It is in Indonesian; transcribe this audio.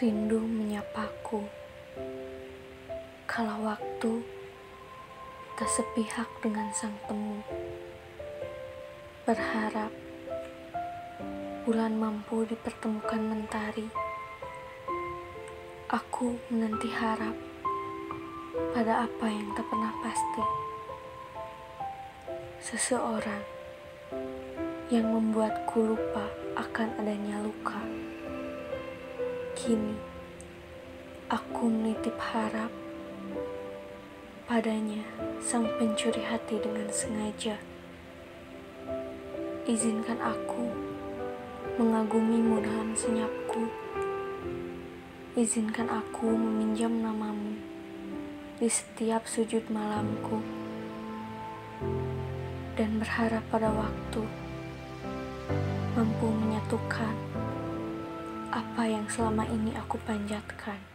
Rindu menyapaku, kala waktu tak sepihak dengan sang temu. Berharap bulan mampu dipertemukan mentari. Aku menanti harap pada apa yang tak pernah pasti. Seseorang yang membuatku lupa akan adanya luka. Kini, aku menitip harap padanya sang pencuri hati dengan sengaja. Izinkan aku mengagumimu dengan senyapku. Izinkan aku meminjam namamu di setiap sujud malamku. Dan berharap pada waktu apa yang selama ini aku panjatkan.